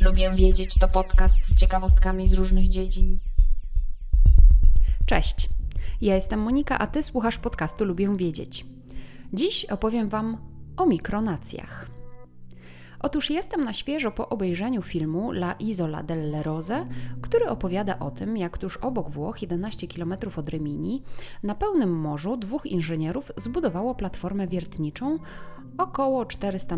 Lubię wiedzieć to podcast z ciekawostkami z różnych dziedzin. Cześć. Ja jestem Monika, a ty słuchasz podcastu Lubię wiedzieć. Dziś opowiem wam o mikronacjach. Otóż jestem na świeżo po obejrzeniu filmu La Isola delle Rose, który opowiada o tym, jak tuż obok Włoch, 11 km od Rimini, na pełnym morzu dwóch inżynierów zbudowało platformę wiertniczą około 400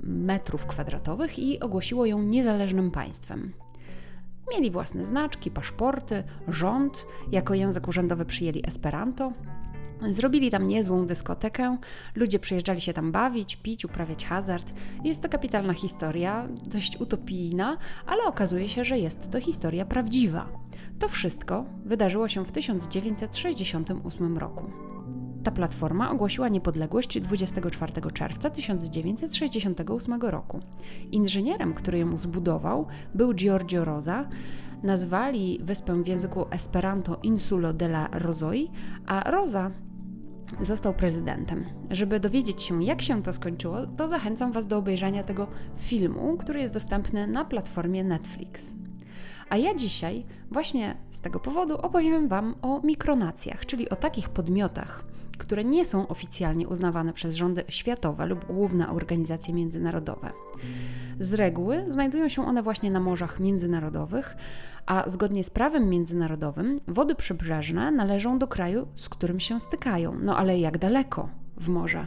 metrów kwadratowych i ogłosiło ją niezależnym państwem. Mieli własne znaczki, paszporty, rząd, jako język urzędowy przyjęli Esperanto, Zrobili tam niezłą dyskotekę, ludzie przyjeżdżali się tam bawić, pić, uprawiać hazard. Jest to kapitalna historia, dość utopijna, ale okazuje się, że jest to historia prawdziwa. To wszystko wydarzyło się w 1968 roku. Ta platforma ogłosiła niepodległość 24 czerwca 1968 roku. Inżynierem, który ją zbudował, był Giorgio Rosa. Nazwali wyspę w języku Esperanto Insulo della Rosoi, a Rosa został prezydentem. Żeby dowiedzieć się, jak się to skończyło, to zachęcam Was do obejrzenia tego filmu, który jest dostępny na platformie Netflix. A ja dzisiaj, właśnie z tego powodu, opowiem Wam o mikronacjach, czyli o takich podmiotach, które nie są oficjalnie uznawane przez rządy światowe lub główne organizacje międzynarodowe. Z reguły znajdują się one właśnie na morzach międzynarodowych, a zgodnie z prawem międzynarodowym wody przybrzeżne należą do kraju, z którym się stykają. No ale jak daleko w morze?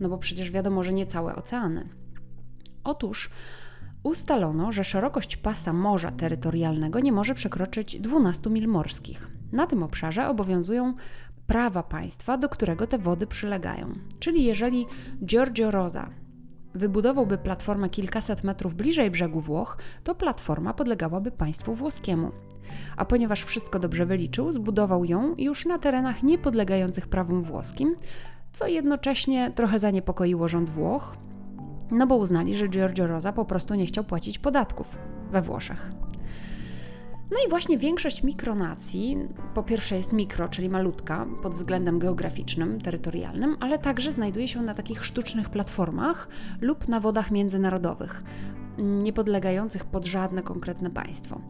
No bo przecież wiadomo, że nie całe oceany. Otóż ustalono, że szerokość pasa morza terytorialnego nie może przekroczyć 12 mil morskich. Na tym obszarze obowiązują prawa państwa, do którego te wody przylegają. Czyli jeżeli Giorgio Rosa wybudowałby platformę kilkaset metrów bliżej brzegu Włoch, to platforma podlegałaby państwu włoskiemu. A ponieważ wszystko dobrze wyliczył, zbudował ją już na terenach niepodlegających prawom włoskim, co jednocześnie trochę zaniepokoiło rząd Włoch, no bo uznali, że Giorgio Rosa po prostu nie chciał płacić podatków we Włoszech. No i właśnie większość mikronacji, po pierwsze jest mikro, czyli malutka pod względem geograficznym, terytorialnym, ale także znajduje się na takich sztucznych platformach lub na wodach międzynarodowych, niepodlegających pod żadne konkretne państwo.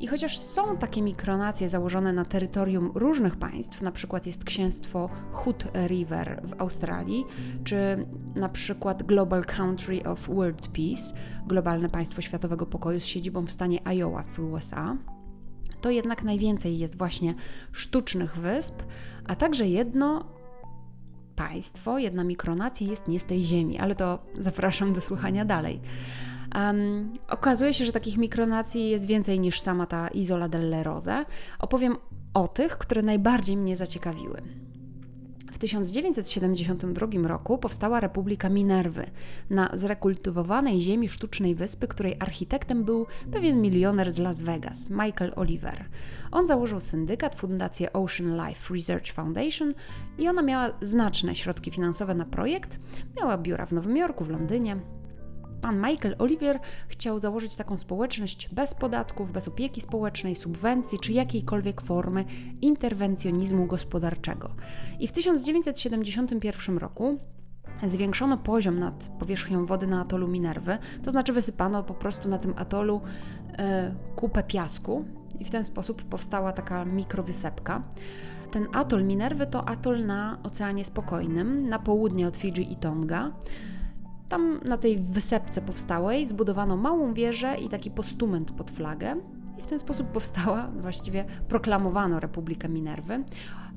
I chociaż są takie mikronacje założone na terytorium różnych państw, na przykład jest księstwo Hood River w Australii, czy na przykład Global Country of World Peace, globalne państwo światowego pokoju z siedzibą w stanie Iowa w USA, to jednak najwięcej jest właśnie sztucznych wysp, a także jedno państwo, jedna mikronacja jest nie z tej ziemi, ale to zapraszam do słuchania dalej. Um, okazuje się, że takich mikronacji jest więcej niż sama ta Isola delle Rose. Opowiem o tych, które najbardziej mnie zaciekawiły. W 1972 roku powstała Republika Minerwy na zrekultywowanej ziemi sztucznej wyspy, której architektem był pewien milioner z Las Vegas, Michael Oliver. On założył syndykat, fundację Ocean Life Research Foundation i ona miała znaczne środki finansowe na projekt. Miała biura w Nowym Jorku, w Londynie, Pan Michael Oliver chciał założyć taką społeczność bez podatków, bez opieki społecznej, subwencji czy jakiejkolwiek formy interwencjonizmu gospodarczego. I w 1971 roku zwiększono poziom nad powierzchnią wody na atolu Minerwy, to znaczy wysypano po prostu na tym atolu e, kupę piasku i w ten sposób powstała taka mikrowysepka. Ten atol Minerwy to atol na Oceanie Spokojnym, na południe od Fidżi i Tonga. Tam na tej wysepce powstałej zbudowano małą wieżę i taki postument pod flagę. I w ten sposób powstała, właściwie proklamowano Republikę Minerwy.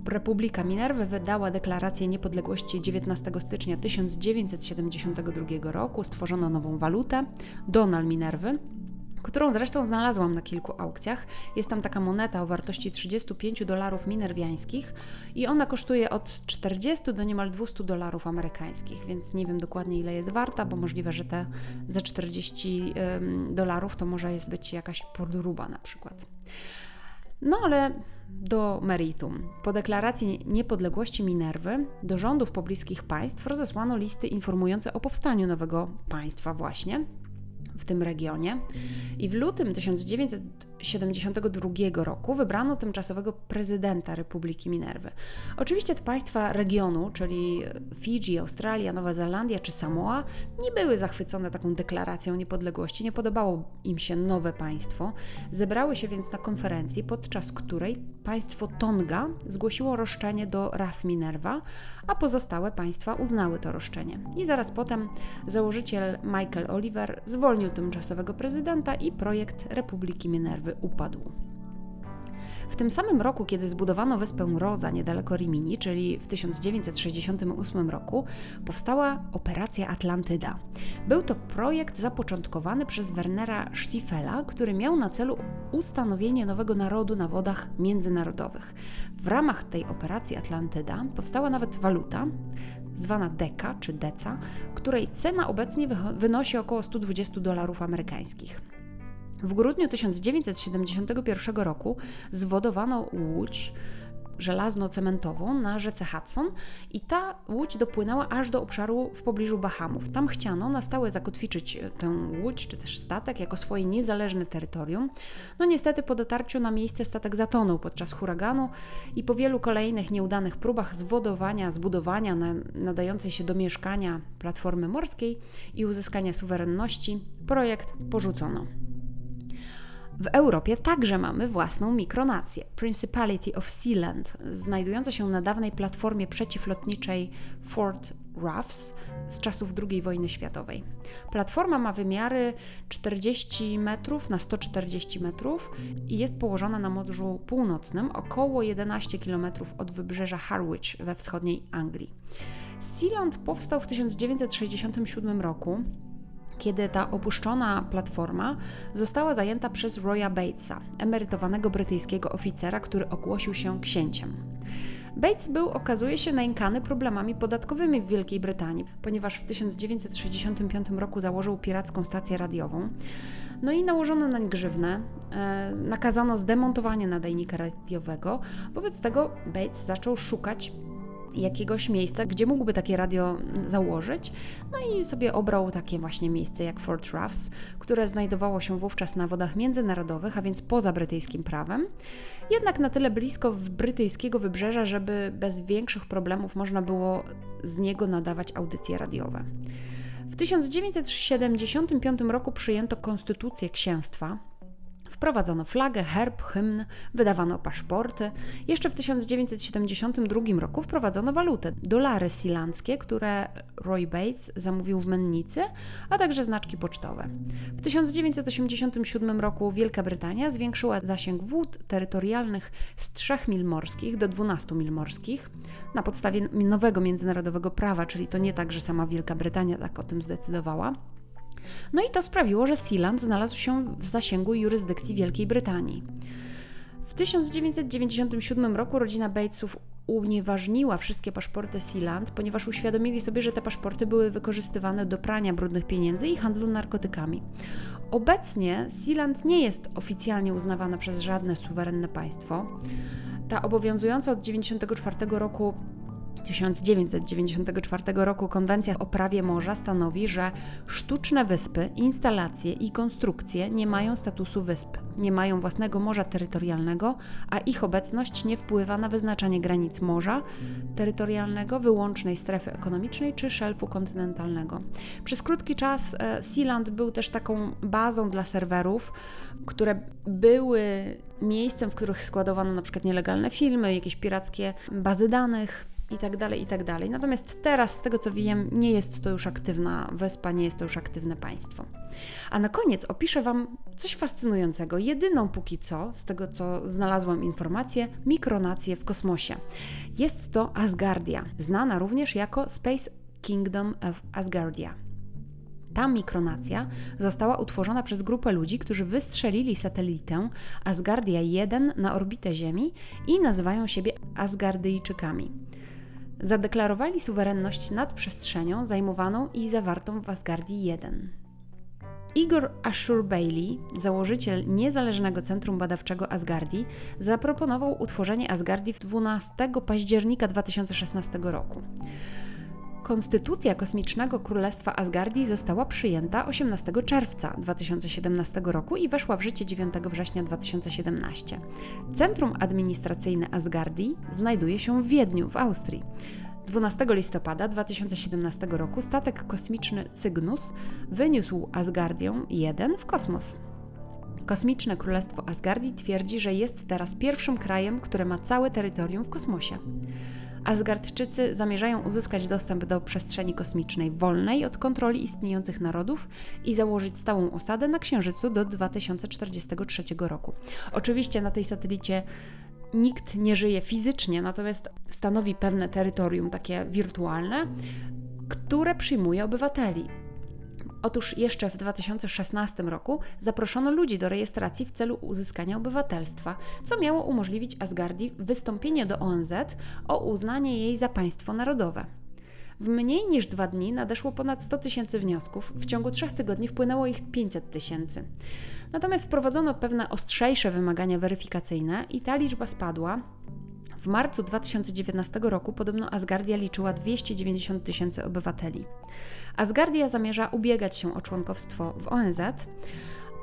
Republika Minerwy wydała deklarację niepodległości 19 stycznia 1972 roku. Stworzono nową walutę, Donal Minerwy, którą zresztą znalazłam na kilku aukcjach. Jest tam taka moneta o wartości 35 dolarów minerwiańskich i ona kosztuje od 40 do niemal 200 dolarów amerykańskich, więc nie wiem dokładnie ile jest warta, bo możliwe, że te za 40 dolarów to może jest być jakaś podruba na przykład. No ale do meritum. Po deklaracji niepodległości Minerwy do rządów pobliskich państw rozesłano listy informujące o powstaniu nowego państwa właśnie, w tym regionie. I w lutym 1972 roku wybrano tymczasowego prezydenta Republiki Minerwy. Oczywiście te państwa regionu, czyli Fidżi, Australia, Nowa Zelandia czy Samoa, nie były zachwycone taką deklaracją niepodległości, nie podobało im się nowe państwo. Zebrały się więc na konferencji, podczas której państwo Tonga zgłosiło roszczenie do RAF Minerva, a pozostałe państwa uznały to roszczenie. I zaraz potem założyciel Michael Oliver zwolnił tymczasowego prezydenta i projekt Republiki Minerwy upadł. W tym samym roku, kiedy zbudowano wyspę Roza niedaleko Rimini, czyli w 1968 roku, powstała Operacja Atlantyda. Był to projekt zapoczątkowany przez Wernera Stiefela, który miał na celu ustanowienie nowego narodu na wodach międzynarodowych. W ramach tej operacji Atlantyda powstała nawet waluta, zwana deka czy deca, której cena obecnie wynosi około 120 dolarów amerykańskich. W grudniu 1971 roku zwodowano łódź żelazno-cementową na rzece Hudson i ta łódź dopłynęła aż do obszaru w pobliżu Bahamów. Tam chciano na stałe zakotwiczyć tę łódź czy też statek jako swoje niezależne terytorium. No niestety po dotarciu na miejsce statek zatonął podczas huraganu i po wielu kolejnych nieudanych próbach zwodowania, zbudowania nadającej się do mieszkania platformy morskiej i uzyskania suwerenności projekt porzucono. W Europie także mamy własną mikronację Principality of Sealand, znajdująca się na dawnej platformie przeciwlotniczej Fort Ruffs z czasów II wojny światowej. Platforma ma wymiary 40 metrów na 140 metrów i jest położona na Morzu Północnym, około 11 km od wybrzeża Harwich we wschodniej Anglii. Sealand powstał w 1967 roku kiedy ta opuszczona platforma została zajęta przez Roya Batesa, emerytowanego brytyjskiego oficera, który ogłosił się księciem. Bates był, okazuje się, nękany problemami podatkowymi w Wielkiej Brytanii, ponieważ w 1965 roku założył piracką stację radiową. No i nałożono nań grzywnę, e, nakazano zdemontowanie nadajnika radiowego. Wobec tego Bates zaczął szukać jakiegoś miejsca, gdzie mógłby takie radio założyć. No i sobie obrał takie właśnie miejsce jak Fort Ruffs, które znajdowało się wówczas na wodach międzynarodowych, a więc poza brytyjskim prawem, jednak na tyle blisko brytyjskiego wybrzeża, żeby bez większych problemów można było z niego nadawać audycje radiowe. W 1975 roku przyjęto konstytucję księstwa, Wprowadzono flagę, herb, hymn, wydawano paszporty. Jeszcze w 1972 roku wprowadzono walutę, dolary silandzkie, które Roy Bates zamówił w mennicy, a także znaczki pocztowe. W 1987 roku Wielka Brytania zwiększyła zasięg wód terytorialnych z 3 mil morskich do 12 mil morskich na podstawie nowego międzynarodowego prawa, czyli to nie tak, że sama Wielka Brytania tak o tym zdecydowała. No i to sprawiło, że Sealand znalazł się w zasięgu jurysdykcji Wielkiej Brytanii. W 1997 roku rodzina Batesów unieważniła wszystkie paszporty Sealand, ponieważ uświadomili sobie, że te paszporty były wykorzystywane do prania brudnych pieniędzy i handlu narkotykami. Obecnie Sealand nie jest oficjalnie uznawana przez żadne suwerenne państwo. Ta obowiązująca od 1994 roku 1994 roku Konwencja o prawie morza stanowi, że sztuczne wyspy, instalacje i konstrukcje nie mają statusu wysp, nie mają własnego morza terytorialnego, a ich obecność nie wpływa na wyznaczanie granic morza terytorialnego, wyłącznej strefy ekonomicznej czy szelfu kontynentalnego. Przez krótki czas e, Sealand był też taką bazą dla serwerów, które były miejscem, w których składowano na przykład nielegalne filmy, jakieś pirackie bazy danych i tak dalej, i tak dalej. Natomiast teraz, z tego co wiem, nie jest to już aktywna wyspa, nie jest to już aktywne państwo. A na koniec opiszę Wam coś fascynującego, jedyną póki co, z tego co znalazłam informację, mikronację w kosmosie. Jest to Asgardia, znana również jako Space Kingdom of Asgardia. Ta mikronacja została utworzona przez grupę ludzi, którzy wystrzelili satelitę Asgardia 1 na orbitę Ziemi i nazywają siebie Asgardyjczykami zadeklarowali suwerenność nad przestrzenią zajmowaną i zawartą w Asgardii 1. Igor Ashur Bailey, założyciel niezależnego centrum badawczego Asgardii, zaproponował utworzenie Asgardii 12 października 2016 roku. Konstytucja Kosmicznego Królestwa Asgardii została przyjęta 18 czerwca 2017 roku i weszła w życie 9 września 2017. Centrum administracyjne Asgardii znajduje się w Wiedniu, w Austrii. 12 listopada 2017 roku statek kosmiczny Cygnus wyniósł Asgardię 1 w kosmos. Kosmiczne Królestwo Asgardii twierdzi, że jest teraz pierwszym krajem, które ma całe terytorium w kosmosie. Asgardczycy zamierzają uzyskać dostęp do przestrzeni kosmicznej wolnej od kontroli istniejących narodów i założyć stałą osadę na Księżycu do 2043 roku. Oczywiście na tej satelicie nikt nie żyje fizycznie, natomiast stanowi pewne terytorium takie wirtualne, które przyjmuje obywateli. Otóż jeszcze w 2016 roku zaproszono ludzi do rejestracji w celu uzyskania obywatelstwa, co miało umożliwić Asgardii wystąpienie do ONZ o uznanie jej za państwo narodowe. W mniej niż dwa dni nadeszło ponad 100 tysięcy wniosków, w ciągu trzech tygodni wpłynęło ich 500 tysięcy. Natomiast wprowadzono pewne ostrzejsze wymagania weryfikacyjne i ta liczba spadła. W marcu 2019 roku podobno Asgardia liczyła 290 tysięcy obywateli. Asgardia zamierza ubiegać się o członkowstwo w ONZ,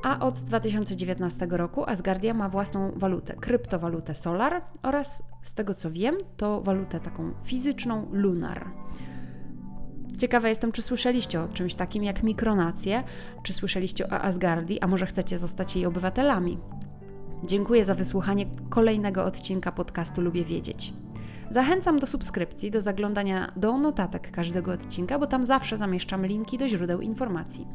a od 2019 roku Asgardia ma własną walutę, kryptowalutę Solar oraz, z tego co wiem, to walutę taką fizyczną Lunar. Ciekawa jestem, czy słyszeliście o czymś takim jak mikronacje, czy słyszeliście o Asgardii, a może chcecie zostać jej obywatelami. Dziękuję za wysłuchanie kolejnego odcinka podcastu Lubię Wiedzieć. Zachęcam do subskrypcji, do zaglądania do notatek każdego odcinka, bo tam zawsze zamieszczam linki do źródeł informacji.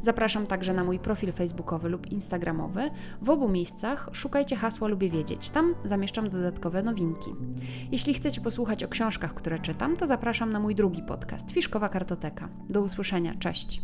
Zapraszam także na mój profil facebookowy lub instagramowy. W obu miejscach szukajcie hasła Lubię Wiedzieć. Tam zamieszczam dodatkowe nowinki. Jeśli chcecie posłuchać o książkach, które czytam, to zapraszam na mój drugi podcast Fiszkowa Kartoteka. Do usłyszenia. Cześć.